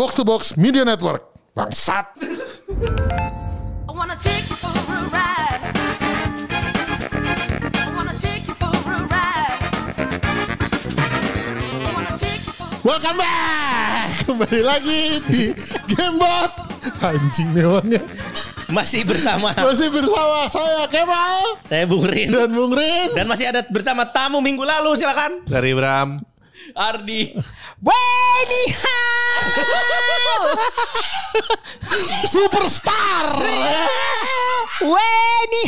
Box to Box Media Network. Bangsat. I wanna take you for a ride. I wanna take you for a ride. I wanna take you for Welcome back. Kembali lagi di Gamebot. Anjing neonnya. Masih bersama Masih bersama saya Kemal saya Bung Rin. dan Bung Rin. Dan masih ada bersama tamu minggu lalu silakan. Dari Bram. Ardi. Weni Superstar. Weni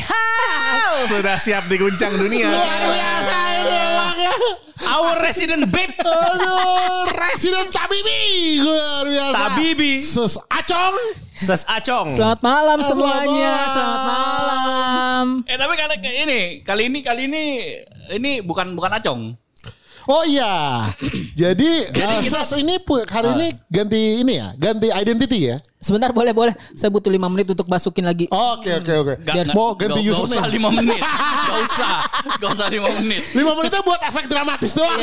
Sudah siap diguncang dunia. Luar biasa ini orangnya. Our resident babe. Aduh, Resident Tabibi. Luar biasa. Tabibi. Ses Acong. Ses Acong. Selamat malam Selamat semuanya. malam. Selamat malam. Eh tapi kali ini kali ini kali ini ini bukan bukan acong. Oh iya. Jadi, uh, Ses ini pu- hari ini ganti ini ya, ganti identity ya. Sebentar boleh boleh. Saya butuh lima menit untuk masukin lagi. Oke oke oke. Mau ganti nggak- nggak usah username. lima menit. Gak usah. Gak usah lima menit. Lima menitnya buat efek dramatis doang.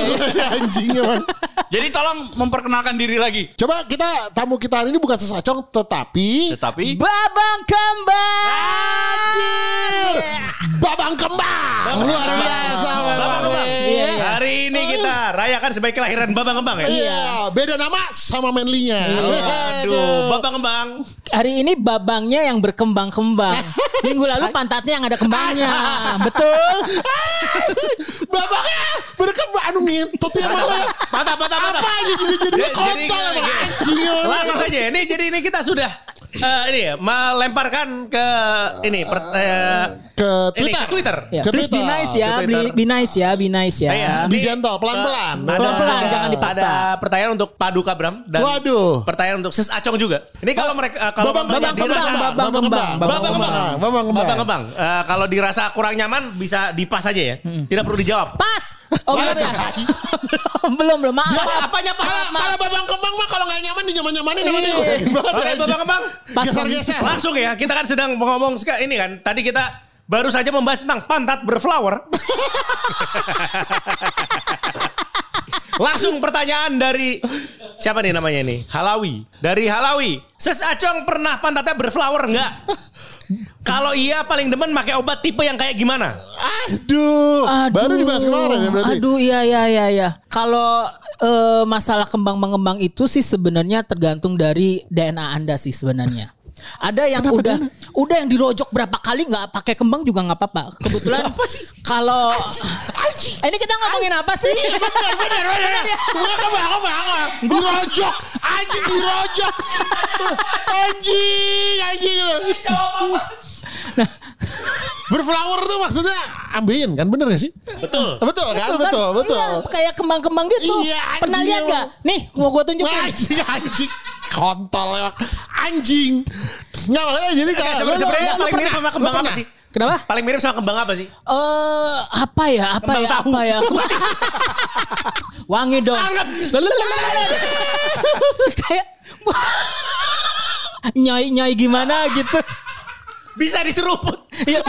Anjing emang. Jadi tolong memperkenalkan diri lagi. Coba kita tamu kita hari ini bukan sesacong tetapi Tetapi Babang kembang. babang kembang. Luar biasa memang. Babang Kembang. Iya. Hari ini kita rayakan sebagai kelahiran Babang Kembang ya. Iya, beda nama sama manly-nya. Aduh, Babang Kembang. Hari ini babangnya yang berkembang-kembang. Minggu lalu pantatnya yang ada kembangnya. Betul. Babangnya berkembang anu ngintot ya malah. Patah, patah, patah. Apa aja jadi jadi Jadi- kontol. Langsung saja. Ini jadi ini kita sudah eh, ini ya melemparkan ke ini per, eh, ke ini Twitter. ke Twitter. Ya, Ke please be Twitter. nice ya, be, be nice ya, be nice ya. Iya. Be gentle, pelan-pelan. Pelan-pelan, jangan dipaksa. Ada pertanyaan untuk Paduka Bram dan Waduh. pertanyaan untuk Ses Acong juga. Ini kalau mereka eh, kalau Babang kembang, babang kembang, Babang kembang. Babang kembang. Babang kembang. Kalau dirasa kurang nyaman bisa dipas aja ya. Tidak perlu dijawab. Pas. Oh belum ya? belum belum. Maaf. Pas apanya pas? Kalau kalau babang kembang mah kalau nggak nyaman di nyaman nyamanin namanya Iya. Oke. Babang kembang. Pas Geser-geser. Langsung ya, kita kan sedang ngomong ini kan. Tadi kita baru saja membahas tentang pantat berflower. Langsung pertanyaan dari siapa nih namanya nih? Halawi. Dari Halawi. Ses Acong pernah pantatnya berflower enggak? Kalau iya paling demen pakai obat tipe yang kayak gimana? Aduh, baru dibahas kemarin ya berarti. Aduh, iya iya iya iya. Kalau eh, masalah kembang mengembang itu sih sebenarnya tergantung dari DNA Anda sih sebenarnya. Ada yang udah udah yang dirojok berapa kali nggak pakai kembang juga nggak apa-apa. Kebetulan kalau ini kita ngomongin apa sih? Bener bener bener. Bukan kembang kembang. Dirojok. Anjing dirojok. Anjing anjing. Berflower tuh maksudnya ambeien kan bener gak sih? Betul. Betul kan? kan? Betul betul. Iya, kayak kembang-kembang gitu. Iya, anjing Pernah lihat gak? Nih, mau gue tunjukin. Anjing anjing. Kontol emang. Anjing. Nggak makanya jadi lu- sebenarnya paling mirip sama kembang lu apa pernah? sih? Kenapa? Paling mirip sama kembang apa sih? Eh apa ya? Apa Kembang ya? tahu. Apa ya? Wangi dong. Kayak nyai nyai gimana gitu. Bisa diseruput. Iya.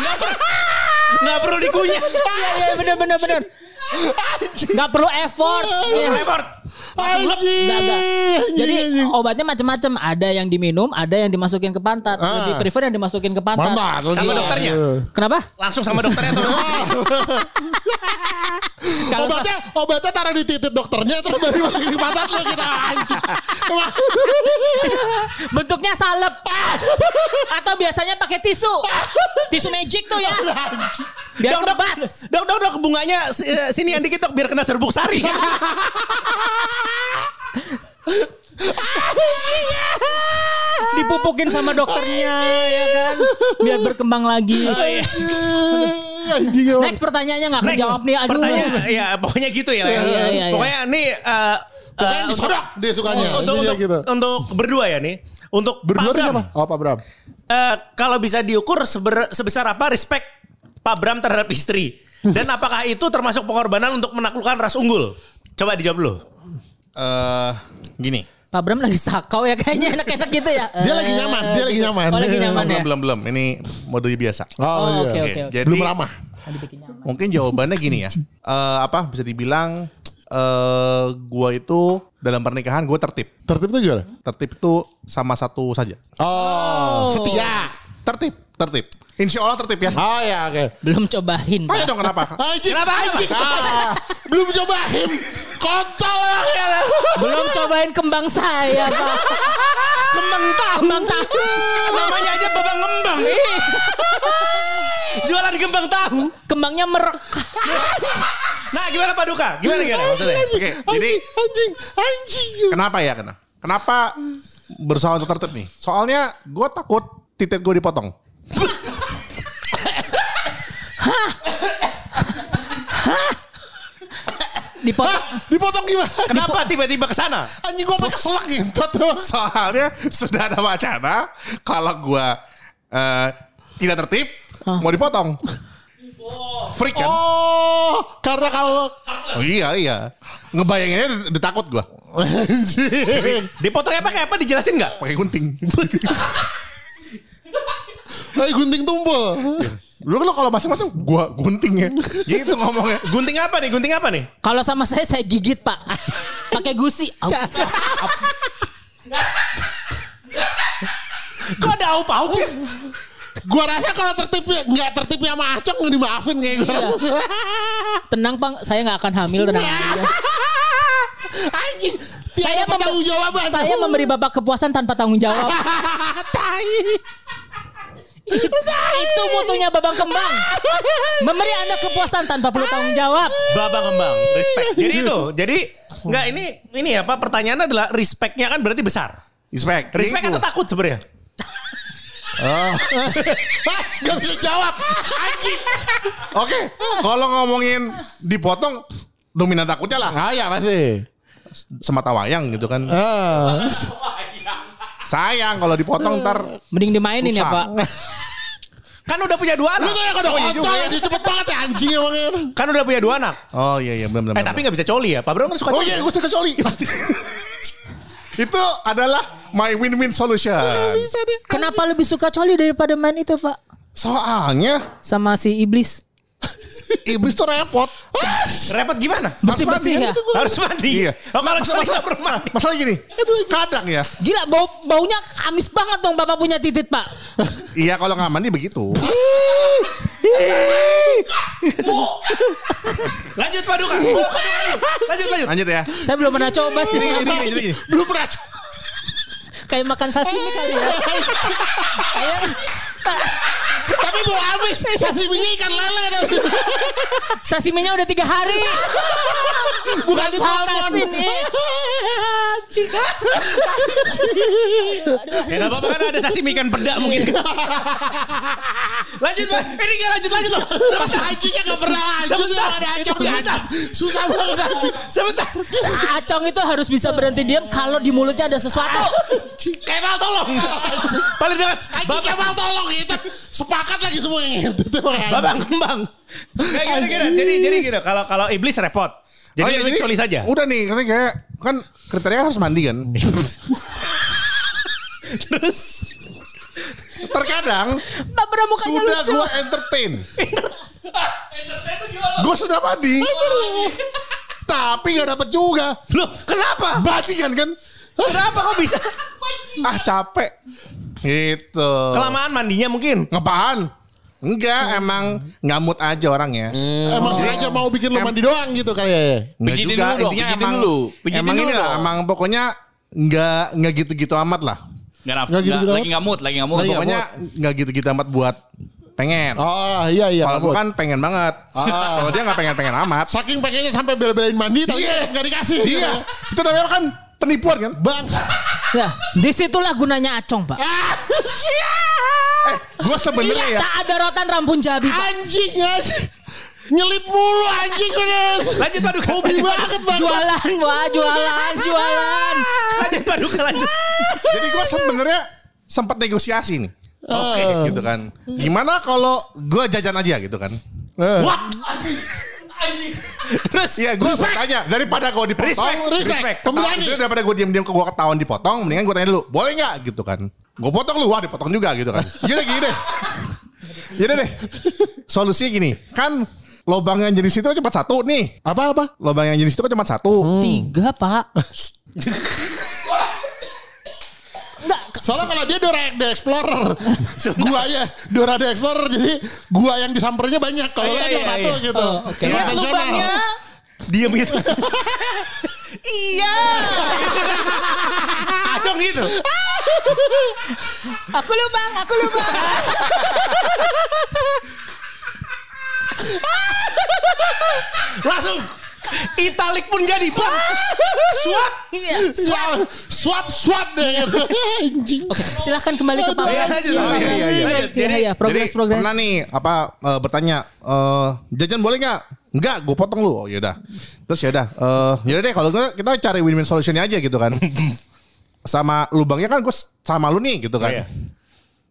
Nggak perlu dikunyah. Iya iya benar benar benar. Nggak perlu effort. Iya. Effort. Jadi obatnya macam-macam. Ada yang diminum, ada yang dimasukin ke pantat. Ah. Lebih prefer yang dimasukin ke pantat. Mantap. Sama dokternya? Kenapa? Langsung sama dokternya tuh. Kalau obatnya obatnya taruh di titik dokternya terus baru masukin di pantat lo kita anjing. bentuknya salep. Atau biasanya pakai tisu. Tisu magic tuh ya. Biar Dok, dok, kebas. dok, dok, dok, bunganya eh, sini yang dikit dok biar kena serbuk sari. Dipupukin sama dokternya ya kan. Biar berkembang lagi. Oh, iya. Next pertanyaannya nggak kejawab nih. Aduh. Pertanyaan, ya pokoknya gitu ya. Iya, iya, iya. Pokoknya nih eh, Pokoknya disodok dia sukanya. untuk, untuk, gitu. untuk berdua ya nih. Untuk Berdua Pak Bram. siapa? Oh Pak Bram. Eh, kalau bisa diukur seber- sebesar apa respect Pak Bram terhadap istri? Dan apakah itu termasuk pengorbanan untuk menaklukkan ras unggul? Coba dijawab dulu. Eh, gini. Pak Bram lagi sakau ya kayaknya enak-enak gitu ya. Dia lagi nyaman, dia lagi nyaman. Oh lagi nyaman ya. belum belum belum. Ini mode biasa. Oh, Oh, iya. oke oke oke. Jadi Belum ramah. Mungkin jawabannya gini ya. Eh, apa bisa dibilang eh gue itu dalam pernikahan gue tertib. Tertib tuh gimana? Tertib itu sama satu saja. Oh, setia. Tertib, tertib. Insya Allah tertib ya. Oh ya oke. Belum cobain. Ayo dong kenapa? Anjing, anjing. Ah, belum cobain. Kontol ya. Belum cobain kembang saya, Pak. Kembang tahu. Kembang tahu. Namanya aja babang ngembang. Ih. Jualan kembang tahu. Kembangnya merek. Nah gimana Pak Duka? Gimana gimana maksudnya? Oke, jadi Anjing, anjing. kenapa ya kenapa? Kenapa berusaha untuk tertib nih? Soalnya gue takut titik gue dipotong. Dipotong. Dipotong gimana? Kenapa tiba-tiba ke sana? Anjing gua pakai selak ngentot tuh. Soalnya sudah ada wacana kalau gue eh, tidak tertib mau dipotong. Freak kan? Oh, karena kalau Oh, iya iya. Ngebayanginnya udah, takut anjing. Dipotongnya pakai apa? Dijelasin nggak? Pakai gunting. Kayak gunting tumpul. Lu kan kalau macam-macam gua gunting ya. Gitu ngomongnya. Gunting apa nih? Gunting apa nih? Kalau sama saya saya gigit, Pak. Pakai gusi. Kok ada aup-aup ya? Gua rasa kalau tertibnya nggak tertibnya sama Acong nggak dimaafin kayak gua rasa. Tenang, Bang. Saya nggak akan hamil tenang aja. Anjing. Saya Tiada bertanggung jawaban. Saya memberi Bapak kepuasan tanpa tanggung jawab. Tai. Itu mutunya Babang Kembang. Memberi Anda kepuasan tanpa perlu tanggung jawab. Babang kembang, respect. Jadi itu, jadi nggak ini ini apa pertanyaannya adalah respectnya kan berarti besar. Respect. Respect atau takut sebenarnya? Hah, Gak bisa jawab. Anjing. Oke, kalau ngomongin dipotong dominan takutnya lah. Ah ya pasti. Semata wayang gitu kan. Ah. Sayang kalau dipotong ntar Mending dimainin ya, Susah. Pak. Kan udah punya dua Lu anak. tuh yang udah kontol aja cepet banget ya anjing emangnya. Kan udah punya dua anak. Oh iya iya benar benar. Eh tapi nggak bisa coli ya. Pak Bro kan suka Oh coli. iya gue suka coli. Itu adalah my win-win solution. Kenapa lebih suka coli daripada main itu, Pak? Soalnya Sama si iblis. Iblis tuh repot. Repot gimana? Bersih-bersih ya. Harus mandi. Iya. Oh, kalau coli Masalah- mandi. Masalah gini, kadang ya. Gila bau baunya amis banget dong Bapak punya titit, Pak. Iya kalau nggak mandi begitu. Lanjut Pak Duka. Lanjut lanjut. Lanjut ya. Saya belum pernah coba sih. Ini, ini, ini, ini. Belum pernah. Kayak makan sashimi kali ya. Kayak Tapi mau habis. Sashimi ikan lele. tapi. sashiminya udah tiga hari. Bukan salmon. Anjing. Ya nggak apa-apa kan ada sashimi ikan peda mungkin. lanjut Pak. Ini nggak lanjut lanjut loh. Anjingnya gak pernah lanjut. Sebentar. Ada acong. Sebentar. Susah banget anjing. Sebentar. Acong itu harus bisa berhenti diam kalau di mulutnya ada sesuatu. Kemal tolong. Paling dekat. Anjing Kemal tolong itu. Sepakat lagi semua yang itu. Babang kembang. Kayak gini gini. Jadi jadi gini. Kalau kalau iblis repot. Jadi Oh, iya, ini jadi coli saja. Udah nih, karena kayak kan kriteria harus mandi kan. Terus Terkadang sudah lucu. gue entertain. gue sudah mandi. Tapi gak dapet juga. Loh, kenapa? Basi kan kan? Kenapa kok bisa? Ah capek. Gitu. Kelamaan mandinya mungkin. Ngapaan? Enggak, emang ngamut aja orangnya. Emang sengaja mau bikin lu mandi doang gitu kali ya. Enggak Pijitin juga, dulu dong, intinya emang, dulu. Pijitin emang dulu ini lah, dong. emang pokoknya enggak enggak gitu-gitu amat lah. Nggak naf- Nggak gitu gitu lagi nggak mood, lagi nggak mood. Lagi nggak Pokoknya enggak gitu-gitu amat buat pengen. Oh iya iya. Kalau Kabut. gue kan pengen banget. Ah. Kalau dia nggak pengen-pengen amat. Saking pengennya sampai bela-belain mandi tapi Iya. tetap gak dikasih. Iya, itu namanya kan penipuan kan? Bang. Ya, di situlah gunanya Acong, Pak. Eh, gue sebenarnya ya. Tak ada rotan rampun jabi, Pak. anjing anjing. Nyelip mulu anjing udah. Lanjut Pak Duka. Hobi banget bang. Jualan, wah, jualan, jualan. Lanjut Pak Duka lanjut. Jadi gue sebenarnya sempat negosiasi nih. Oke. Gitu kan. Gimana kalau gue jajan aja gitu kan? What? Terus Iya, gue tanya daripada gue dipotong, Respect, respect. respect. Pemberani. Itu daripada gue diam-diam ke gue ketahuan dipotong, mendingan gue tanya dulu, boleh nggak gitu kan? Gue potong lu, wah dipotong juga gitu kan? Gini gini deh, gini deh. Solusinya gini, kan lobang yang jenis itu kan cuma satu nih. Apa apa? Lobang yang jenis itu kan cuma satu. Tiga pak. Soalnya kalau dia Dora the Explorer, guanya Dora the Explorer, jadi gua yang disamperinnya banyak. Kalau Iya, kan iya, cuma satu iya. gitu. Oh, oke. Lihat lubangnya. Diam gitu. iya. Acong gitu. Aku lubang, aku lubang. Langsung. Italik pun jadi. Bang. Swap. Iya. Swap, swap, swap deh. Anjing. Oke, silahkan kembali ke Pak Iya. Oh, iya, iya, iya. Iya, iya, progres, progres. pernah nih apa eh, bertanya eh, jajan boleh nggak? Enggak, gue potong lu. Oh yaudah. Terus yaudah. Eh yaudah deh kalau gitu kita cari win-win solutionnya aja gitu kan. sama lubangnya kan gue sama lu nih gitu kan. Iya.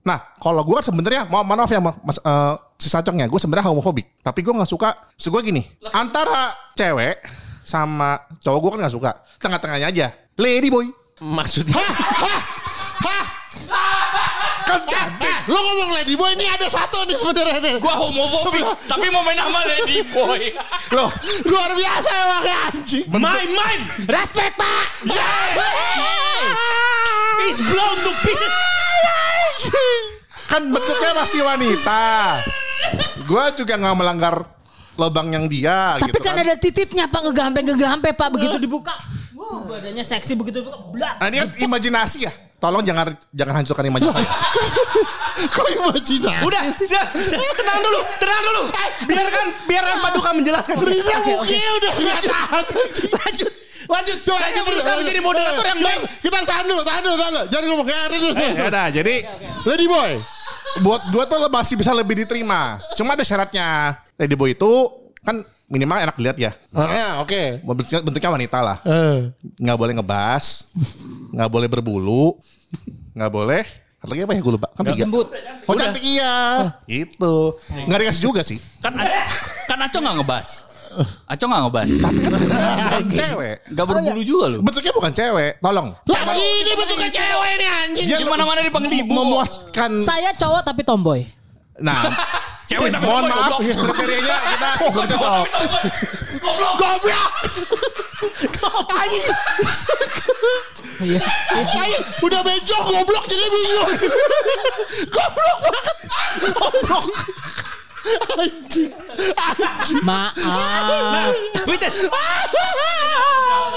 Nah kalau gue kan sebenarnya mau maaf ya mas eh, si sacongnya gue sebenarnya homofobik. Tapi gue nggak suka. Maksud gue gini. Antara cewek sama cowok gue kan nggak suka. Tengah-tengahnya aja. Lady boy. Maksudnya. Kan cantik. Lo ngomong Lady Boy ini ada satu nih sebenarnya. Gua homofobik, tapi mau main sama Lady Boy. Loh. Luar biasa emang ya, anjing. Main, main. Respect Pak. Is blown to pieces. Kan bentuknya masih wanita. Gue juga nggak melanggar lubang yang dia. Tapi gitu kan ada tititnya Pak ngegampe ngegampe Pak begitu dibuka. Wuh, badannya seksi begitu dibuka. Blak. Nah, ini kan imajinasi ya. Tolong jangan jangan hancurkan imajinasi saya. Kok imajinasi? Udah, udah, tenang dulu, tenang dulu. Biarkan, biarkan Paduka menjelaskan. Rina mukanya udah tahan. Lanjut, lanjut. Coba Saya berusaha ber- menjadi moderator yang baik. Kita tahan dulu, tahan dulu, tahan dulu. Jangan ngomong kayak terus, terus. ya udah, jadi Lady Boy. buat gue tuh masih bisa lebih diterima. Cuma ada syaratnya. Lady boy itu kan minimal enak dilihat ya. Ah, oke. Bentuknya, bentuknya wanita lah. Eh. Nggak boleh ngebas, nggak boleh berbulu, nggak boleh. Lagi apa ya gue lupa. Kan tiga. Jembut. Oh cantik iya. Itu. Nggak dikasih juga sih. Kan kan Aco nggak ngebas. Aco nggak ngebas. Bukan cewek. Nggak berbulu juga loh. Bentuknya bukan cewek. Tolong. Lah ini bentuknya cewek nih anjing. Dia Di mana-mana dipanggil ibu. memuaskan. Saya cowok tapi tomboy. Nah, Cewek tapi mohon maaf goblok. kriterianya kita belum cocok. Goblok. Anjing. Iya. Anjing, udah bejok goblok jadi bingung. Goblok banget. Goblok. Anjing. Anjing. Maaf. Tapi, tet-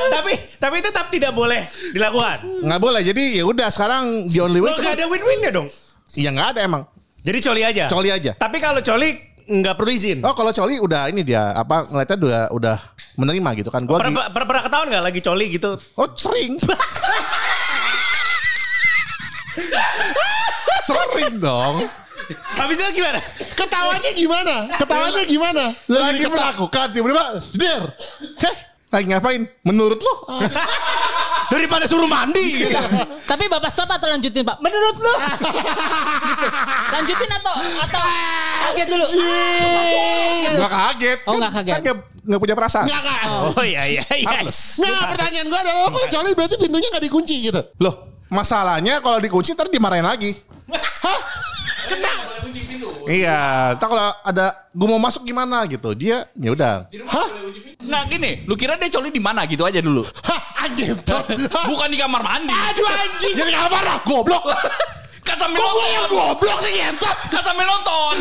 tapi, tapi tetap tidak boleh dilakukan. Nggak boleh. Jadi ya udah sekarang the only way Lo itu gak kan- ada win-winnya dong. Iya nggak ada emang. Jadi coli aja. Coli aja. Tapi kalau coli nggak perlu izin. Oh kalau coli udah ini dia apa ngeliatnya udah udah menerima gitu kan. Gua Pernah, pernah, pernah ketahuan nggak lagi coli gitu? oh sering. sering dong. Habis itu gimana? Ketawanya gimana? Ketawanya gimana? Lagi melakukan tiba-tiba der. Heh, lagi ngapain? Menurut lo? Daripada suruh mandi. gitu. Tapi Bapak stop atau lanjutin Pak? Menurut lu? lanjutin atau atau kaget dulu? Gak kaget. Oh, nggak kaget. Kan nggak punya perasaan. Enggak kan? Oh iya iya iya. Nggak, pertanyaan gue adalah kok coli berarti pintunya nggak dikunci gitu? Loh, masalahnya kalau dikunci ntar dimarahin lagi. Hah? Kena? Iya, ntar kalau ada gue mau masuk gimana gitu, dia ya udah. Hah? Nggak gini, lu kira dia coli di mana gitu aja dulu. Hah? Anjing. Bukan di kamar mandi. Aduh anjing. Jadi kamar lah. Goblok. Kan sambil Kok gue yang goblok sih ngentot? Kan sambil nonton.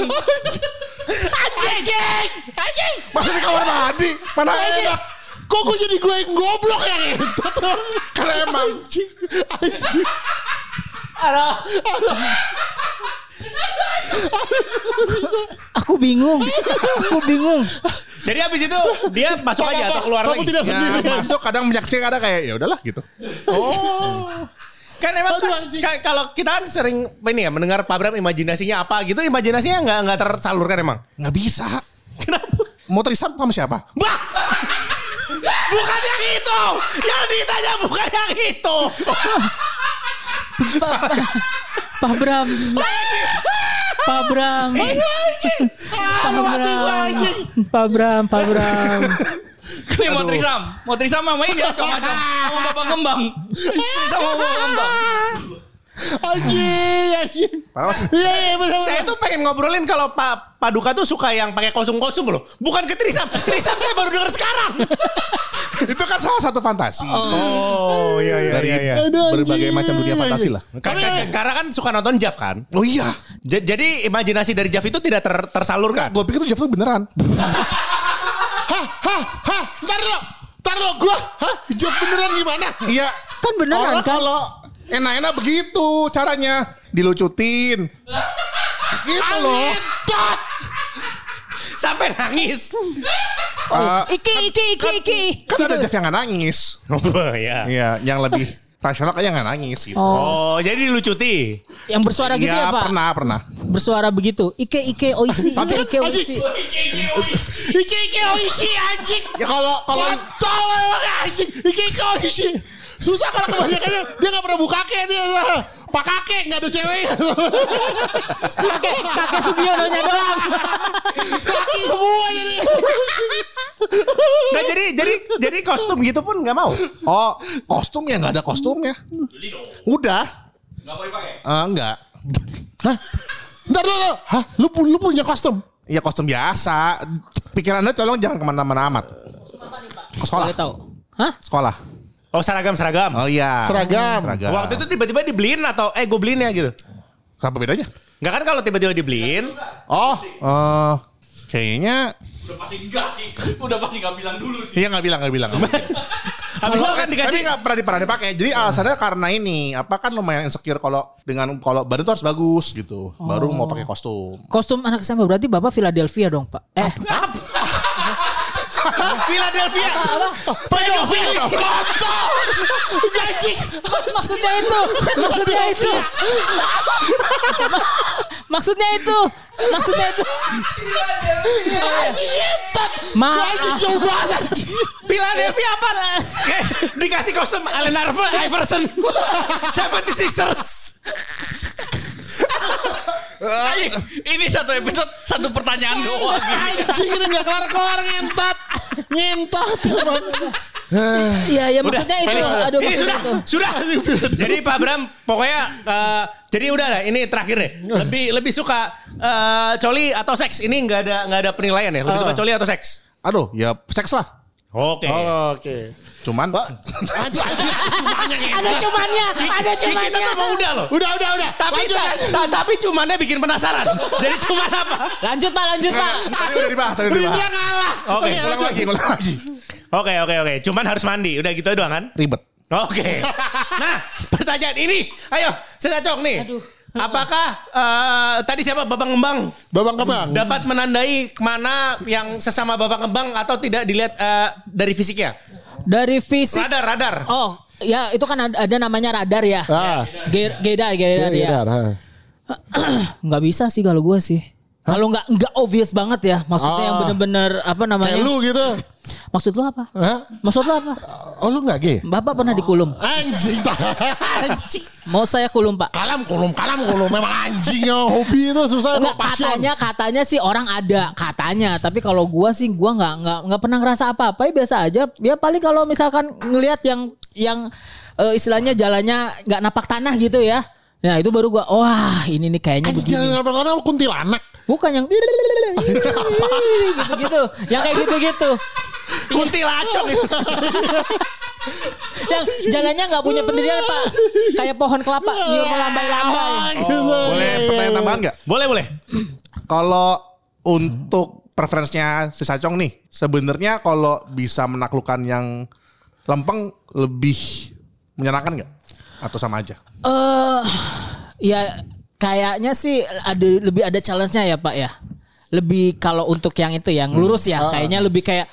Anjing. Anjing. Masuk di kamar mandi, mana enak. Kok gue jadi gue yang goblok yang ngentot? Karena emang Anjing. Anjing. Aduh. Aduh. Aku bingung. Aku bingung. Jadi habis itu dia masuk aja atau keluar Kamu lagi. tidak ya, sendiri. masuk kadang menyaksikan ada kayak ya udahlah gitu. Kan emang Aduh, kan- kalau kita kan sering ini ya mendengar Pak Bram imajinasinya apa gitu, imajinasinya nggak nggak tersalurkan emang. Nggak bisa. Kenapa? Mau terisam sama siapa? Bah! Bukan yang itu. Yang ditanya bukan yang itu. Pak, Pak Bram. Pak Bram. Pak Bram. Pak Bram, Pak Bram. Ini mau trisam. Mau trisam sama ini ya, cuma sama Bapak Kembang. Trisam sama Bapak Kembang. Anjing, anjing. Iya, iya benar. Saya tuh pengen ngobrolin kalau Pak Paduka tuh suka yang pakai kostum-kostum loh. Bukan ke Trisam. Trisam saya baru dengar sekarang. Itu kan salah satu fantasi. Oh iya iya Dari Aduh, berbagai macam dunia fantasi lah. Karena kan suka nonton Jav kan. Oh iya. J- jadi imajinasi dari Jav itu tidak ter- tersalurkan. Gue pikir tuh Jeff tuh beneran. Hah, hah, hah. Ntar lo. Ntar lo gua. Hah? Jawab beneran gimana? Iya. Kan beneran Orang kan? kalau enak-enak begitu caranya. Dilucutin. Gitu loh. Sampai nangis. Eh, Iki, iki, iki, iki. kan ada Jeff yang gak nangis. Oh iya. Iya, yang lebih rasional kayak gak nangis gitu. Oh, Oh, jadi dilucuti. yang bersuara gitu ya, Pak? pernah, pernah. Bersuara begitu. Ike, ike, oisi, ike, ike, oisi. Iki iki oishi anjing. Ya kalau kalau tol emang anjing. Iki iki oishi. Susah kalau kebanyakannya dia nggak pernah buka kakek dia. Pak kakek nggak ada ceweknya. Kakek, kakek Sugiononya doang. Laki semua jadi. Nah, jadi jadi jadi kostum gitu pun nggak mau. Oh, kostum ya nggak ada kostumnya. Udah. Gak boleh pakai. Eh, enggak. Hah? Ntar dulu. Hah? Lu, pu- lu punya kostum? Ya kostum biasa. Pikiran anda tolong jangan ke mana-mana amat. Sekolah. Tahu. Hah? Sekolah. Oh seragam seragam. Oh iya. Seragam. Seragam. Waktu itu tiba-tiba dibeliin atau eh gue beliin ya gitu. Apa bedanya? Nggak kan kalau tiba-tiba dibeliin. Oh, eh kayaknya Udah pasti enggak sih. Udah pasti enggak bilang dulu sih. Iya nggak bilang nggak bilang. Habis itu kan Tapi dikasih nggak pernah pernah dipakai. Jadi alasannya karena ini apa kan lumayan insecure kalau dengan kalau badan tuh harus bagus gitu. Baru mau pakai kostum. Kostum anak SMA berarti Bapak Philadelphia dong, Pak. Eh, Philadelphia. Pedofil. Kontol. Anjing. maksudnya itu. Maksudnya itu. maksudnya itu. Maksudnya itu. Nyetat. Maaf. Jauh banget. Philadelphia apa? Eh, dikasih kostum Allen Iver- Iverson. 76ers. Anjing, ini satu episode satu pertanyaan doang. Anjing ini gak kelar-kelar ngentot. Ngentot. Iya, ya maksudnya itu. Aduh, Ini maksudnya sudah, itu. sudah. Jadi Pak Bram, pokoknya eh, jadi udah lah. Ini terakhir deh. Lebih lebih suka eh, coli atau seks? Ini nggak ada nggak ada penilaian ya. Lebih suka coli atau seks? Aduh, ya seks lah. Oke. Oke. Cuman cumanya ngentot. Ada cumannya, ada Kita cumannya. tuh mau udah loh. Udah udah udah. Tapi Lanjut, ta- lanjut. ta- tapi cumannya bikin penasaran. Jadi cuman apa? Lanjut Pak, lanjut Pak. tadi udah dibahas, tadi udah Dia dibahas. ngalah. Oke, Oke, Ulang lagi, ulang lagi. Oke oke oke. Cuman harus mandi. Udah gitu doang kan? Ribet. Oke. Nah, pertanyaan ini, ayo, saya cocok nih. Aduh. Apakah eh, tadi siapa Babang Ngembang Babang kebang. dapat menandai mana yang sesama Babang Ngembang atau tidak dilihat eh, dari fisiknya? Dari fisik. Radar, radar. Oh, ya itu kan ada, ada namanya radar ya. Ah. Ge- Gedar, gedar Iya, ya. Nggak bisa sih kalau gue sih. Kalau nggak nggak obvious banget ya. Maksudnya Ah. yang bener-bener apa namanya? Kayak lu gitu. Maksud lu apa? Hah? Maksud lu apa? Oh lu gak gay? Bapak pernah dikulum. Anjing. Anjing. Mau saya kulum pak? Kalam kulum, kalam kulum. Memang anjing ya. Hobi itu susah. Enggak, katanya katanya sih orang ada katanya tapi kalau gua sih gua nggak nggak nggak pernah ngerasa apa-apa ya biasa aja ya paling kalau misalkan ngelihat yang yang eh, istilahnya jalannya nggak napak tanah gitu ya nah itu baru gua wah ini nih kayaknya Anjing begini jangan apa-apa kuntilanak. Bukan yang gitu gitu yang kayak gitu gitu Kuntilacok itu. yang jalannya nggak punya pendirian pak kayak pohon kelapa melambai-lambai Ah, gitu. Boleh Iya, iya, pertanyaan iya. tambahan nggak? Boleh, boleh. Kalau untuk preferensinya si Sacong nih, sebenarnya kalau bisa menaklukkan yang lempeng lebih menyenangkan nggak? Atau sama aja? Eh ya kayaknya sih ada lebih ada challenge-nya ya Pak ya. Lebih kalau untuk yang itu yang lurus ya kayaknya lebih kayak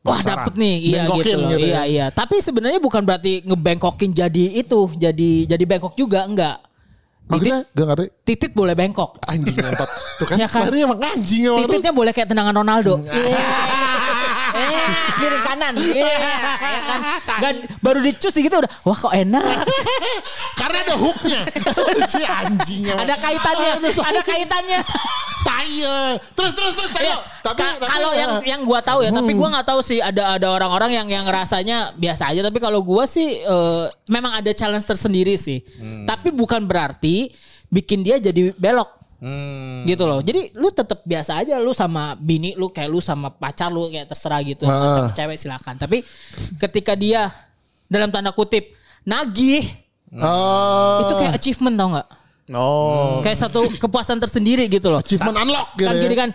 wah dapet nih iya gitu loh. gitu ya. iya iya. Tapi sebenarnya bukan berarti ngebengkokin jadi itu, jadi jadi bengkok juga enggak. Maksudnya gak ngerti. Titit boleh bengkok. Anjing ngentot. Tuh kan. Ya kan? Emang anjing. Tititnya boleh kayak tendangan Ronaldo. Eh, miring kanan. Iya, ya kan. Gan- baru dicus gitu udah, wah kok enak. Karena ada hooknya. si anjingnya. Ada kaitannya, ada kaitannya. Tai ya. Terus terus terus. Tayo. Tapi ka- tapi, kalau ya. yang yang gua tahu ya, tapi gua nggak tahu sih ada ada orang-orang yang yang rasanya biasa aja. Tapi kalau gua sih eh, memang ada challenge tersendiri sih. Tapi bukan berarti bikin dia jadi belok. Gitu loh. Jadi lu tetap biasa aja lu sama bini lu kayak lu sama pacar lu kayak terserah gitu. Ah. Sama cewek silakan. Tapi ketika dia dalam tanda kutip nagih Eh, itu kayak achievement tau nggak? Oh. Kayak satu kepuasan tersendiri gitu loh. achievement unlock gitu. Kan ya. gini kan.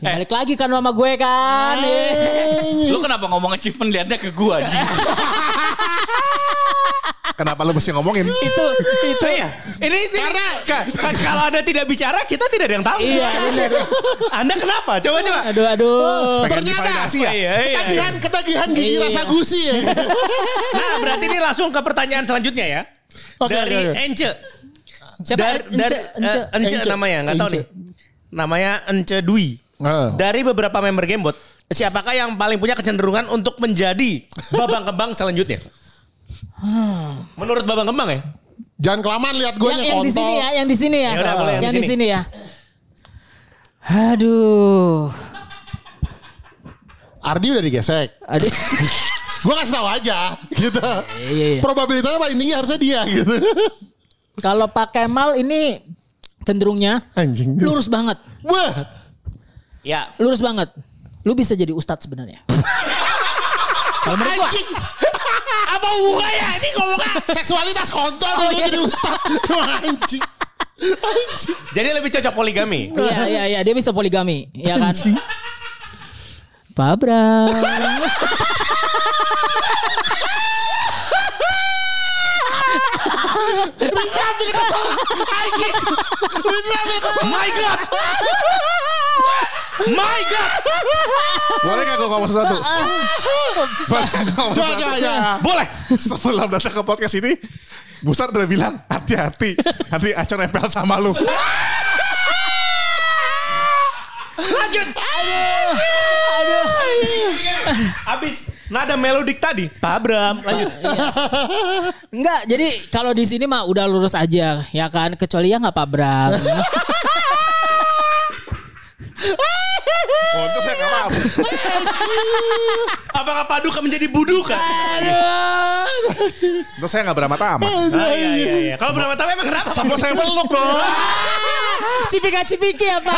"Ya, balik lagi kan sama gue kan. Eh. Lu kenapa ngomong achievement liatnya ke gua anjing? Kenapa lu mesti ngomongin? itu itu Iya. Ini karena kalau Anda tidak bicara kita tidak ada yang tahu. Iya, benar. Anda kenapa? Coba coba. Aduh aduh. Pengen Ternyata divalidasi ya? Iya, iya, iya. ketagihan ketagihan gigi Iya. rasa gusi ya. Nah, berarti ini langsung ke pertanyaan selanjutnya ya. Dari oke, oke. Ence. Siapa? Dari, Ence, dari Ence, eh, Ence, Ence. namanya, nggak tahu Ence. nih. Namanya Ence Dwi. Ah. Dari beberapa member Gamebot, siapakah yang paling punya kecenderungan untuk menjadi babang kembang selanjutnya? Menurut babang kembang ya? Jangan kelamaan lihat gue yang, yang di sini ya, yang di sini ya. Ya udah, boleh yang yang di sini. ya. Aduh. Ardi udah digesek. Aduh. Gue kasih tahu aja gitu. iya, iya. Probabilitasnya paling tinggi harusnya dia gitu. Kalau Pak Kemal ini cenderungnya Anjing. lurus banget. Wah. Ya. Lurus banget. Lu bisa jadi ustadz sebenarnya. Kalau menurut gua, Anjing. Apa hubungannya? Ini ngomongnya seksualitas kontol oh, iya. jadi ustad. Anjing. Anjing. Jadi lebih cocok poligami. Iya iya iya dia bisa poligami, ya kan? Pak Bram. Rina ambil kesel. Anjing. Kesel. My God. My God. Boleh gak gue ngomong sesuatu? Boleh ngomong sesuatu? coba, coba. Boleh. Sebelum datang ke podcast ini, Busar udah bilang hati-hati, nanti Acon nempel sama lu. Lanjut. Aduh. Abis nada melodik tadi. Pak Bram. Lanjut. Enggak, jadi kalau di sini mah udah lurus aja, ya kan? Kecuali ya nggak Pak Bram. Oh, itu saya gak paham. Apakah paduka menjadi buduka? Itu saya gak beramata-amat. Ah, iya, iya, iya. Kalau beramata emang kenapa? Sama saya meluk dong. Cipika cipiki apa?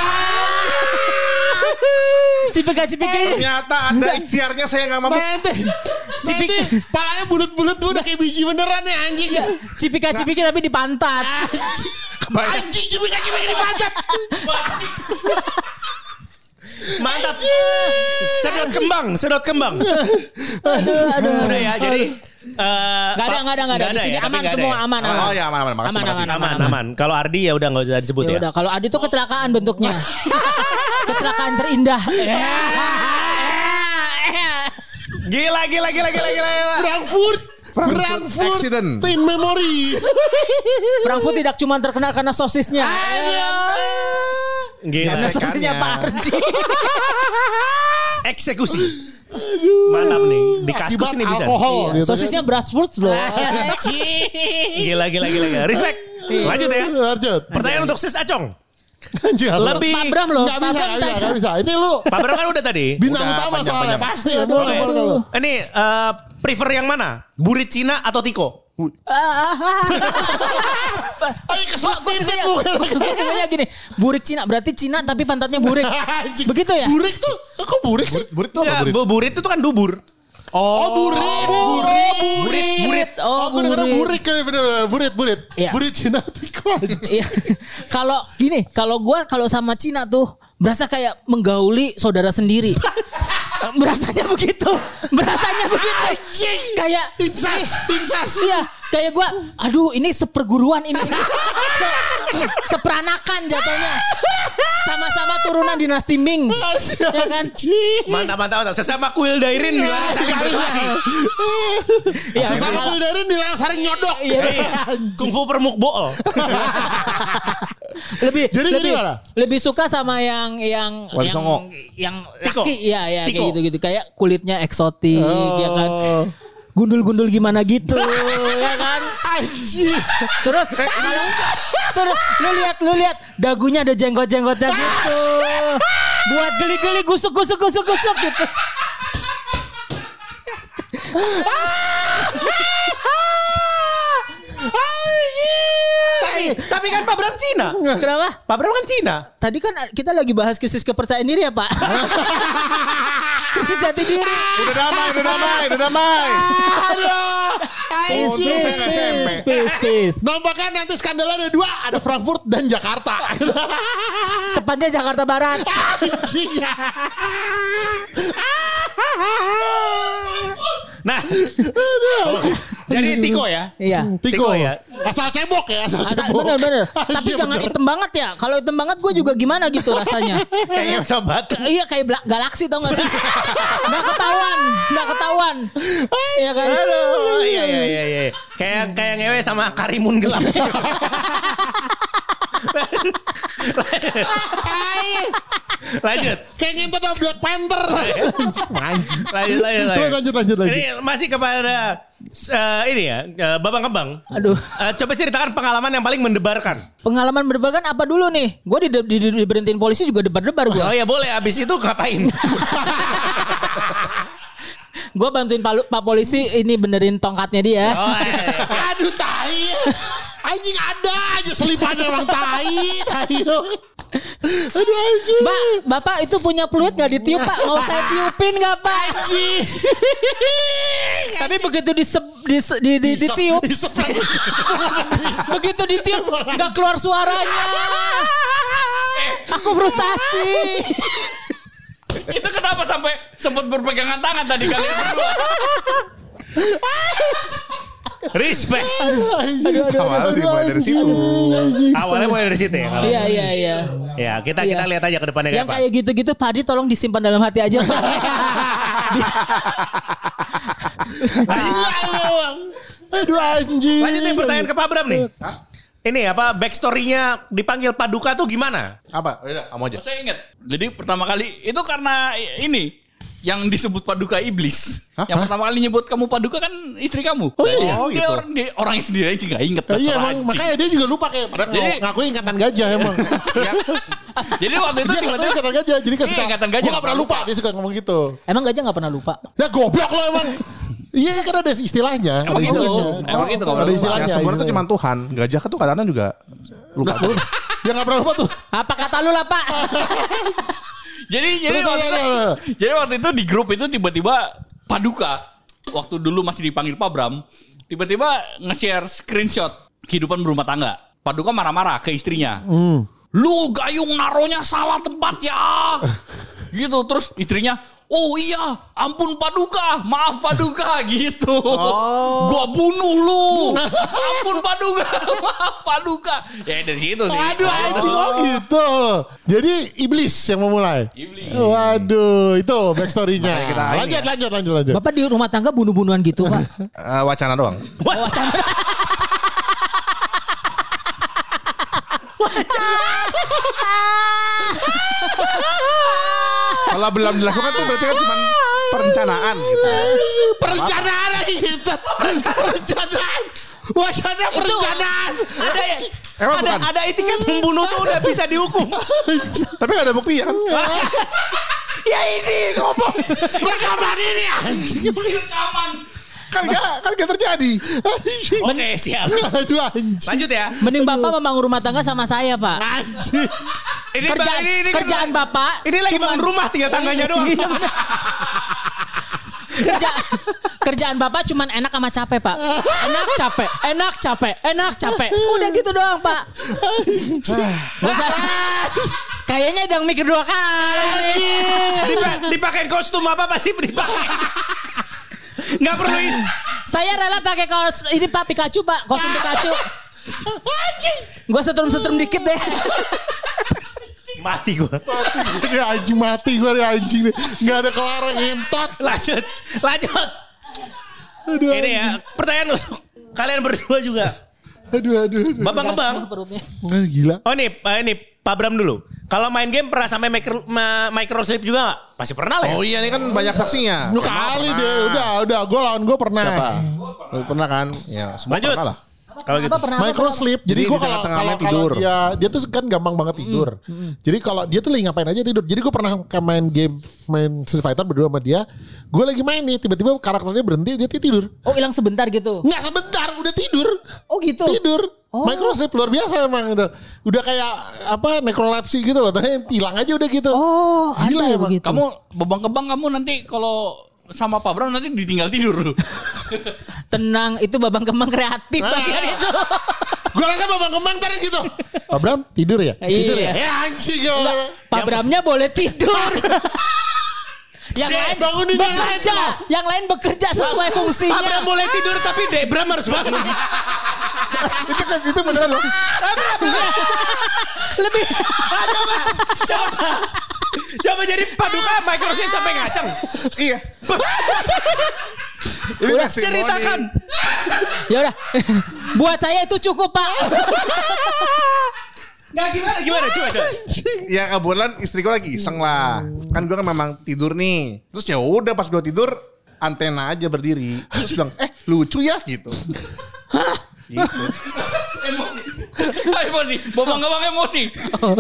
Cipika cipiki. Ternyata ada ikhtiarnya saya gak mampu. Nanti. Cipik. Nanti palanya bulat-bulat tuh udah kayak biji beneran ya anjing ya. Cipika cipiki tapi di pantat. Anjing cipika-cipika di pantat. Mantap. Sedot kembang, sedot kembang. Aduh, aduh. Udah ya, jadi eh, Gak ada, gak ada, gak ada. Di ya, sini tapi aman semua, ya? aman, aman. Oh ya aman aman makasih Aman, makasih. aman, Aman, aman. Kalau Ardi ya udah nggak usah disebut Ya ya. udah, kalau Adi tuh kecelakaan bentuknya. kecelakaan terindah. Gila, gila, gila, gila, gila. gila. Frankfurt. Frankfurt Frankfurt. accident. In memory. Frankfurt tidak cuma terkenal karena sosisnya. Gila. Karena sosisnya. Pak Ardi. Eksekusi. Mantap nih. Di kaskus ini bisa. alkohol. Iya, gitu kan. Sosisnya Bratwurst loh. Gila, gila, gila, gila. Respect. Lanjut ya. Lanjut. Pertanyaan untuk Sis Acong. Lebih Pak Bram loh. Gak bisa, gak bisa, gak bisa. Ini lu Pak Bram kan udah tadi. bintang Udah, utama panjang, soalnya panjang. pasti. Boleh, Oke. boleh kalau. Ini eh, prefer yang mana? Burit Cina atau Tiko? Ayo keselotir kan Gue namanya gini, burik Cina berarti Cina tapi pantatnya burik. Begitu ya? Burik tuh, kok burik sih? Burit tuh apa Ya, burit? bu- burit itu kan dubur. Oh, burit, burit, Burit, burit. Oh, Oh, gue denger burit. kayak bener, burit, burit. Iya. Burit Cina tuh. Iya. Kalau gini, kalau gua kalau sama Cina tuh berasa kayak menggauli saudara sendiri. Berasanya begitu. Berasanya begitu. Kayak Insas, insas. Iya, kayak gua aduh ini seperguruan ini. Se- seperanakan jatuhnya. Sama-sama turunan dinasti Ming. Ya kan? Mantap, mantap, mantap. Sesama kuil dairin. Iya, Iya, Sesama kalau- Kulderin di saring nyodok. Iya, Kungfu permuk bool. lebih Jadi lebih, gimana? lebih suka sama yang yang Wali yang, Songo. yang Tiko. laki ya ya Tiko. kayak gitu gitu kayak kulitnya eksotik ya kan Oh. Gundul-gundul gimana gitu ya kan Anjing. terus kalau terus lu lihat lu lihat dagunya ada jenggot-jenggotnya gitu buat geli-geli gusuk gusuk gusuk gusuk gitu Tapi, tapi kan Pak Bram Cina. kenapa Pak Bram kan Cina. tadi kan kita lagi bahas krisis kepercayaan diri ya pak krisis jati diri Udah damai, udah damai, udah damai. Aduh. Saya SMP. space space Nampaknya nanti skandal ada dua, ada Frankfurt dan Jakarta. tepatnya Jakarta Barat Anjing. Nah, jadi Tiko ya. iya Tiko Tiko ya. Asal cebok ya, asal Asal- cebok. bener bener Iya, tapi jangan bener. hitam banget ya kalau hitam banget gue juga gimana gitu rasanya Kayaknya sobat. iya kayak galaksi tau gak sih nggak ketahuan nggak ketahuan Iya kan Aduh, iya iya iya iya. Kayak kayak ngewe sama Karimun gelap. lanjut. Kayak ngentot sama Black Panther. Anjing. Lanjut lanjut lanjut. Lanjut, lanjut, lanjut. Ini masih kepada eh, ini ya, eh, Babang Kembang. aduh Eh, coba ceritakan pengalaman yang paling mendebarkan. pengalaman berbagan apa dulu nih gue di, di, di- diberhentiin polisi juga debar-debar gue Oh ya boleh, abis itu ngapain? gue bantuin pak, pak polisi ini benerin tongkatnya dia Oh, iya, iya. Aduh tai. Anjing ada aja selipannya emang tai. Tai. Aduh anjing. Mbak, bapak itu punya peluit nggak ditiup pak? Mau saya tiupin nggak pak? Anjing. Tapi begitu disep, dis, di, di, ditiup, Disep. begitu ditiup nggak keluar suaranya. Aku frustasi. Itu kenapa sampai sempat berpegangan tangan tadi kalian berdua? Respect. Aduh, aduh, Awalnya dimulai dari situ. Awalnya mulai dari situ ya. kalau- Iya iya iya. Ya kita kita Iya. lihat aja ke depannya Yang kayak gitu-gitu Padi tolong disimpan dalam hati aja. Pak. Aduh anjing. Lanjut nih pertanyaan ke Pak Bram nih. Ini apa backstory-nya dipanggil Paduka tuh gimana? Apa? Udah, kamu aja. Saya ingat. Jadi pertama kali itu karena ini yang disebut paduka iblis. Yang pertama kali nyebut kamu paduka kan istri kamu. Oh, iya? Oh, dia orang dia orang sendiri aja nggak inget. Iya Dasar emang makanya dia juga lupa kayak pada Jadi- ngaku ingatan gajah emang. Ya. Jadi waktu itu Dia tiba-tiba ingatan gajah jadi kan Iya, suka. ingatan gajah Gua gak pernah lupa dia suka ngomong gitu. Emang gajah nggak pernah lupa. Ya goblok lo emang. Iya kan ada istilahnya. Emang Ada gitu. istilahnya. Emang gitu, nggak Ada pernah istilahnya. Yang sebenarnya tuh istilahnya. cuma Tuhan. Gajah tuh kadang-kadang juga lupa. Ya gak pernah lupa tuh. Apa kata lu lah pak? Jadi jadi Terus, waktu terus, itu, terus. jadi waktu itu di grup itu tiba-tiba Paduka waktu dulu masih dipanggil Pak Bram, tiba-tiba nge-share screenshot kehidupan berumah tangga. Paduka marah-marah ke istrinya. Lu gayung naronya salah tempat ya. gitu terus istrinya Oh iya, ampun Paduka, maaf Paduka gitu. Gua bunuh lu. ampun Paduka, maaf Paduka. Ya dari situ sih. Aduh anjing oh gitu. Jadi iblis yang memulai. Iblis. Waduh, itu backstory-nya. Ini Lanjut, ya. lanjut, lanjut, lanjut. Bapak di rumah tangga bunuh-bunuhan gitu pak? Eh, wacana doang. Kalau belum dilakukan tuh berarti kan cuma perencanaan gitu. Perencanaan lagi gitu. Perencanaan. Wacana perencanaan. Ada ya? Emang ada bukan? ada etiket membunuh tuh udah bisa dihukum. Tapi gak ada bukti kan? ya ini ngomong. Rekaman ini anjing. Rekaman. Kan gak, kan gak terjadi. Oke siap. Aduh anjing. Lanjut ya. Mending bapak membangun rumah tangga sama saya pak. Anjing. Ini Kerjaan, ini, ini kerjaan bapak. Ini lagi cuman- bangun rumah tinggal tangganya doang. Iya. Kerja, kerjaan bapak cuman enak sama capek pak. Enak capek, enak capek, enak capek. Udah gitu doang pak. Kayaknya udah mikir dua kali. Dipa- dipakein kostum apa pasti dipakai. Nggak perlu is. Saya rela pakai kaos ini pak Pikachu pak, kostum Pikachu. Gue setrum-setrum dikit deh. Mati gua. Ini anjing mati gue nih anjing nih. Gak ada kelar ngentot. Lanjut. Lanjut. Aduh. Ini ya pertanyaan untuk kalian berdua juga. Aduh, aduh. aduh. Babang. Ah, Gila. Oh nih, eh, ini Pak Bram dulu. Kalau main game pernah sampai micro, micro sleep juga nggak? Pasti pernah lah ya. Oh iya ini kan banyak saksinya. Lu kali deh, udah, udah. Gue lawan gue pernah. Siapa? Lu pernah kan? Ya, semua Lanjut. pernah lah. Kalau gitu. Pernah? Micro sleep. Jadi, Jadi gue kalau tengah-tengah kalau main tidur. dia dia tuh kan gampang banget tidur. Jadi kalau dia tuh lagi ngapain aja tidur. Jadi gue pernah kayak main game main Street Fighter berdua sama dia. Gue lagi main nih, tiba-tiba karakternya berhenti dia tidur. Oh hilang sebentar gitu. Nggak sebentar, udah tidur. Oh gitu. Tidur. Oh. Micro sleep luar biasa emang gitu. Udah kayak apa necrolepsy gitu loh. Tapi hilang aja udah gitu. Oh Gila ada emang. begitu. Kamu babang kebang kamu nanti kalau sama Pak Bram nanti ditinggal tidur. tenang itu babang kembang kreatif Ah. bagian itu. Gue rasa babang kembang tadi gitu. Pak Bram tidur ya? Tidur ya? Iya. Ya anjing ya. Pak Bramnya boleh tidur. yang Dek, lain bangunin yang bekerja, yang lain bekerja sesuai Bram fungsinya. boleh tidur tapi Debram harus bangun. itu kan itu beneran loh. Lebih Coba. Coba jadi paduka micro sleep sampai ngaceng. Iya. Ini Udah. Ceritakan. ya udah. Buat saya itu cukup, Pak. Nggak gimana gimana coba coba. Ya kebetulan istri gue lagi iseng lah. Kan gue kan memang tidur nih. Terus ya udah pas gue tidur antena aja berdiri. Terus bilang, eh lucu ya gitu. gitu. emosi. emosi. Babang kebang emosi.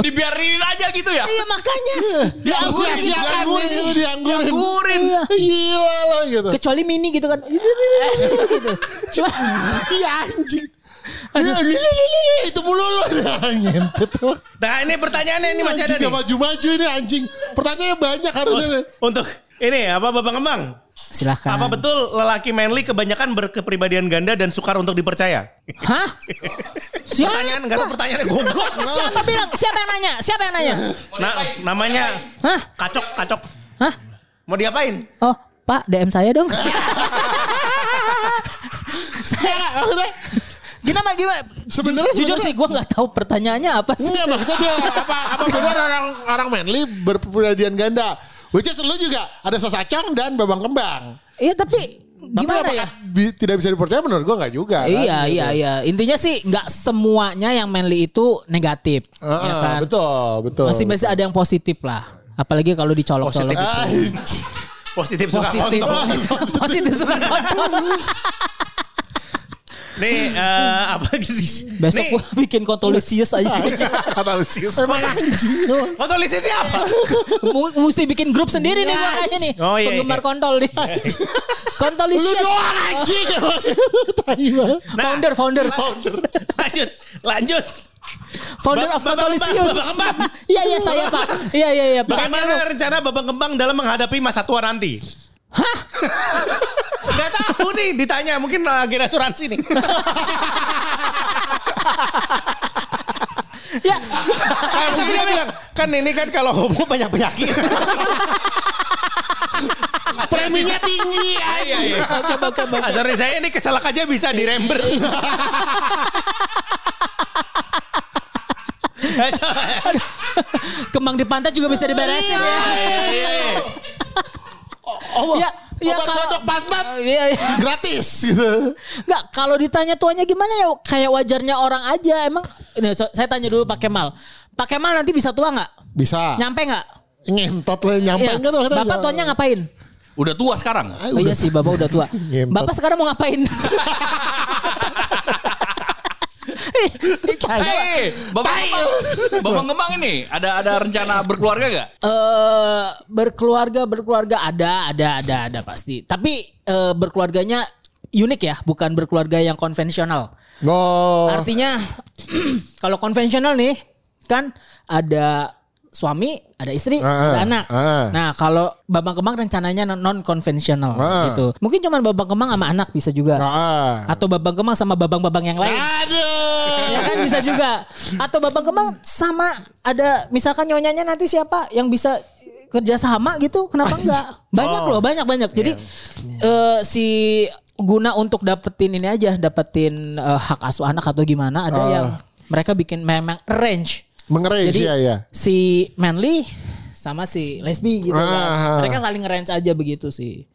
Dibiarin aja gitu ya. Iya makanya. Dianggurin, Dianggurin, dianggurin, dianggurin. Dianggurin. Iya. Gila lah gitu. Kecuali mini gitu kan. gitu. Cuma Iya anjing. Ini, itu mulu lu. Nah. Nah ini pertanyaannya ini masih ada nih. maju-maju ini anjing. Pertanyaannya banyak harusnya. nih. Untuk ini apa Babang Kembang? silahkan. Apa betul lelaki manly kebanyakan berkepribadian ganda dan sukar untuk dipercaya? Hah? Siapa? Pertanyaan enggak tahu pertanyaannya goblok. Siapa bilang? Siapa yang nanya? Siapa yang nanya? Nah, namanya Hah? kacok kacok. Hah? Mau diapain? Oh, Pak, DM saya dong. saya Maksudnya, gimana gimana? Sebenarnya- jujur sih gue nggak tahu pertanyaannya apa sih. Enggak maksudnya dia apa apa benar orang orang manly berpribadian ganda. Which is lu juga ada sesacang dan babang kembang. Iya tapi Tapi gimana apakah ya? bi- tidak bisa dipercaya menurut gua enggak juga. kan, Iya gitu. iya iya. Intinya sih nggak semuanya yang manly itu negatif, Ah, ya kan? Betul, betul. Masih masih ada yang positif lah. Apalagi kalau dicolok-colok. Positif. Positif suka Positif. positif suka kontol. Nih eh, apa sih? Besok Nih, gua bikin kontolisius aja. Analisis. Emang anjing. kontolisi siapa? Mesti bikin grup sendiri nih gua kayaknya nih. Oh, iya, Penggemar iya. kontol nih. Kontolisius. Lu doang anjing. Banget. Founder, founder, founder. Lanjut, lanjut. Founder Ba- of Kontolisius. Iya iya saya Pak. Iya iya iya. Bagaimana rencana Babang Kembang dalam menghadapi masa tua nanti? Hah? Gak tahu nih ditanya mungkin agen asuransi nih. Ya. Kan dia bilang kan ini kan kalau homo banyak penyakit. Preminya tinggi. Iya iya. Asuransi saya ini keselak aja bisa di reimburse. Kembang di pantai juga bisa diberesin ya. Oh, Ya, ya obat kalau- sodok pantat Iya iya. gratis gitu. Enggak, kalau ditanya tuanya gimana ya kayak wajarnya orang aja. Emang ini so- saya tanya dulu Pak Kemal. Pak Kemal nanti bisa tua nggak? Bisa. Nyampe nggak? Ngentot lah nyampe Iya. enggak tuh. Bapak tuanya ngapain? Udah tua sekarang. Oh udah. iya sih, Bapak udah tua. Ngentot. Bapak sekarang mau ngapain? Hei, Bapak Kembang, Bapak Kembang ini ada ada rencana berkeluarga gak? Eh berkeluarga berkeluarga ada ada ada ada pasti. Tapi eh, berkeluarganya unik ya, bukan berkeluarga yang konvensional. Oh. Artinya kalau konvensional nih kan ada suami, ada istri, Ah, ada anak. ah. Nah, kalau Babang Kemang rencananya non konvensional Ah. gitu. Mungkin cuma Babang Kemang sama anak bisa juga. Ah. Atau Babang Kemang sama babang-babang yang lain. Aduh. Ya kan bisa juga. Atau Babang Kemang sama ada misalkan nyonyanya nanti siapa yang bisa kerja sama gitu, kenapa enggak? Banyak loh, banyak-banyak. Jadi eh, si guna untuk dapetin ini aja, dapetin eh, hak asuh anak atau gimana ada Ah. yang mereka bikin memang arrange. Mengerange Jadi ya ya. si Manly sama si lesbi gitu Ah. kan. Mereka saling ngerange aja begitu sih.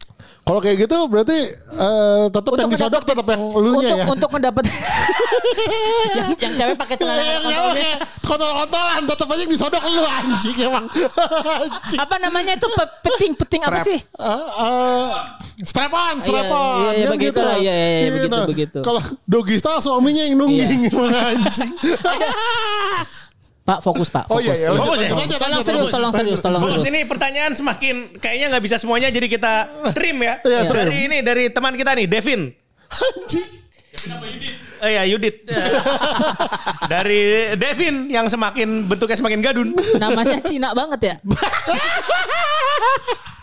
Kalau kayak gitu berarti eh, tetap yang disodok tetap yang elunya untuk ya. untuk mendapat yang, yang cewek pakai celana yang nyawa ini. kayak kontol-kontolan tetap aja yang disodok lu anjing emang. anjing. apa namanya itu pe- peting-peting apa sih? Eh, eh, strap on, strap Iya, on. iya, iya, Kan begitu lah, iya, iya, iya, begitu, begitu. Kalau doggy style suaminya yang nungging anjing. Pak fokus Pak, Oh fokus. iya, iya. Fokus ya? lanjut, Tolong serius, tolong serius, tolong serius. ini pertanyaan semakin kayaknya nggak bisa semuanya jadi kita trim ya. Iya, trim. Dari ini dari teman kita nih Devin. Anjing. Oh ya Yudit. Eh, dari Devin yang semakin bentuknya semakin gadun. Namanya Cina banget ya.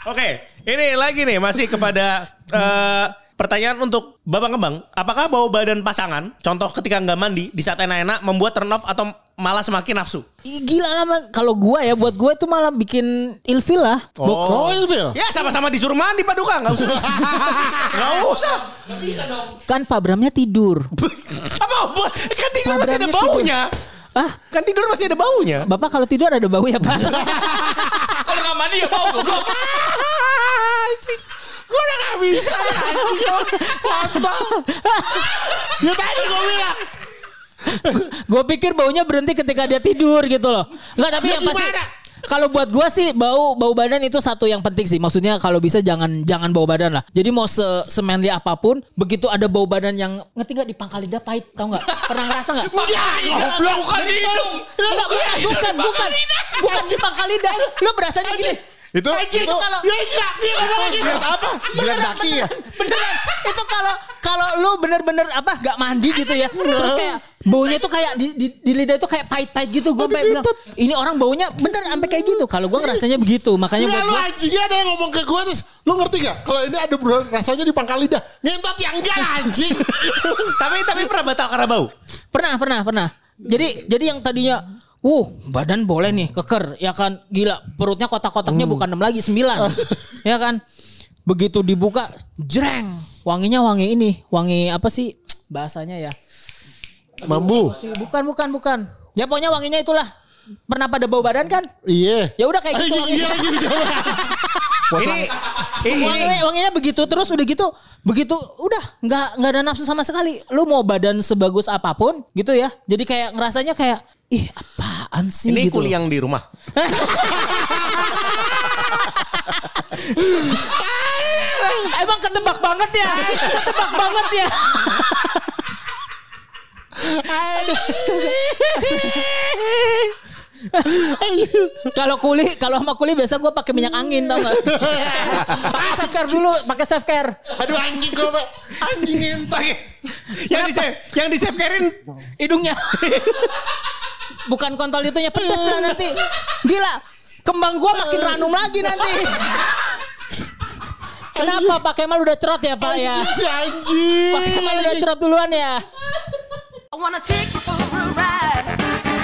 Oke, ini lagi nih masih kepada eh, pertanyaan untuk Babang Kembang. Apakah bau badan pasangan, contoh ketika nggak mandi di saat enak-enak membuat turn off atau malah semakin nafsu? Gila lama kalau gua ya buat gua itu malah bikin ilfil lah. Oh, Ilfil. Ya sama-sama disuruh mandi Paduka, nggak usah. Nggak usah. Kan Pak Bramnya tidur. Apa? Kan tidur masih ada baunya. Ah, Kan tidur masih ada baunya. Bapak kalau tidur ada bau ya Pak? Kalau nggak mandi ya bau goblok. Gue udah gak bisa. Kontol. Ya tadi gue bilang. Gue pikir baunya berhenti ketika dia tidur gitu loh. Enggak tapi Ya yang pasti kalau buat gue sih bau bau badan itu satu yang penting sih. Maksudnya kalau bisa jangan jangan bau badan lah. Jadi mau se semanly apa pun, begitu ada bau badan yang ngerti nggak di pangkal lidah pahit, tau nggak? Pernah ngerasa nggak? Goblok. Bukan di hidung. Enggak, bukan, bukan, bukan, bukan di pangkal lidah. Lo berasanya gini. Itu Anjing, itu kalau Ya enggak, dia ngomong gitu. apa? Jilat kaki ya? beneran itu kalau kalau lu bener-bener apa gak mandi gitu ya terus kayak baunya tuh kayak di, di, di lidah itu kayak pahit-pahit gitu gue sampai bilang ini orang baunya bener sampai kayak gitu kalau gue ngerasanya begitu makanya buat lu gue anjingnya ada yang ngomong ke gue terus lu ngerti gak? Kalau ini ada rasanya di pangkal lidah. Ngentot yang enggak anjing. tapi tapi pernah batal karena bau. pernah pernah pernah jadi jadi yang tadinya Wuh, badan boleh nih keker, ya kan? Gila, perutnya kotak-kotaknya bukan 6 lagi, 9. ya kan? Begitu dibuka, jreng. Wanginya wangi ini, wangi apa sih bahasanya ya? Mambu. Bukan, bukan, bukan. Ya pokoknya wanginya itulah. Pernah pada bau badan kan? Iya. Ya udah kayak gitu. Iya lagi dijawab. Ini ini Wanginya, wanginya begitu terus udah gitu begitu udah nggak nggak ada nafsu sama sekali lu mau badan sebagus apa pun gitu ya jadi kayak ngerasanya kayak ih apaan sih ini gitu kuli yang di rumah. emang ketebak banget ya? Ketebak banget ya? Kalau kuli kalau sama kuli biasa gue pakai minyak angin tau nggak? Pakai self care dulu pakai self care. Aduh anjing gue anjing ngentot. yang di save, yang di save Karin hidungnya bukan kontol itunya pedes lah nanti. Gila kembang gua makin ranum lagi nanti. Kenapa? Pak Kemal udah cerot ya Pak ya? Si anjing. Pak Kemal udah cerot duluan ya? I wanna take you for a ride.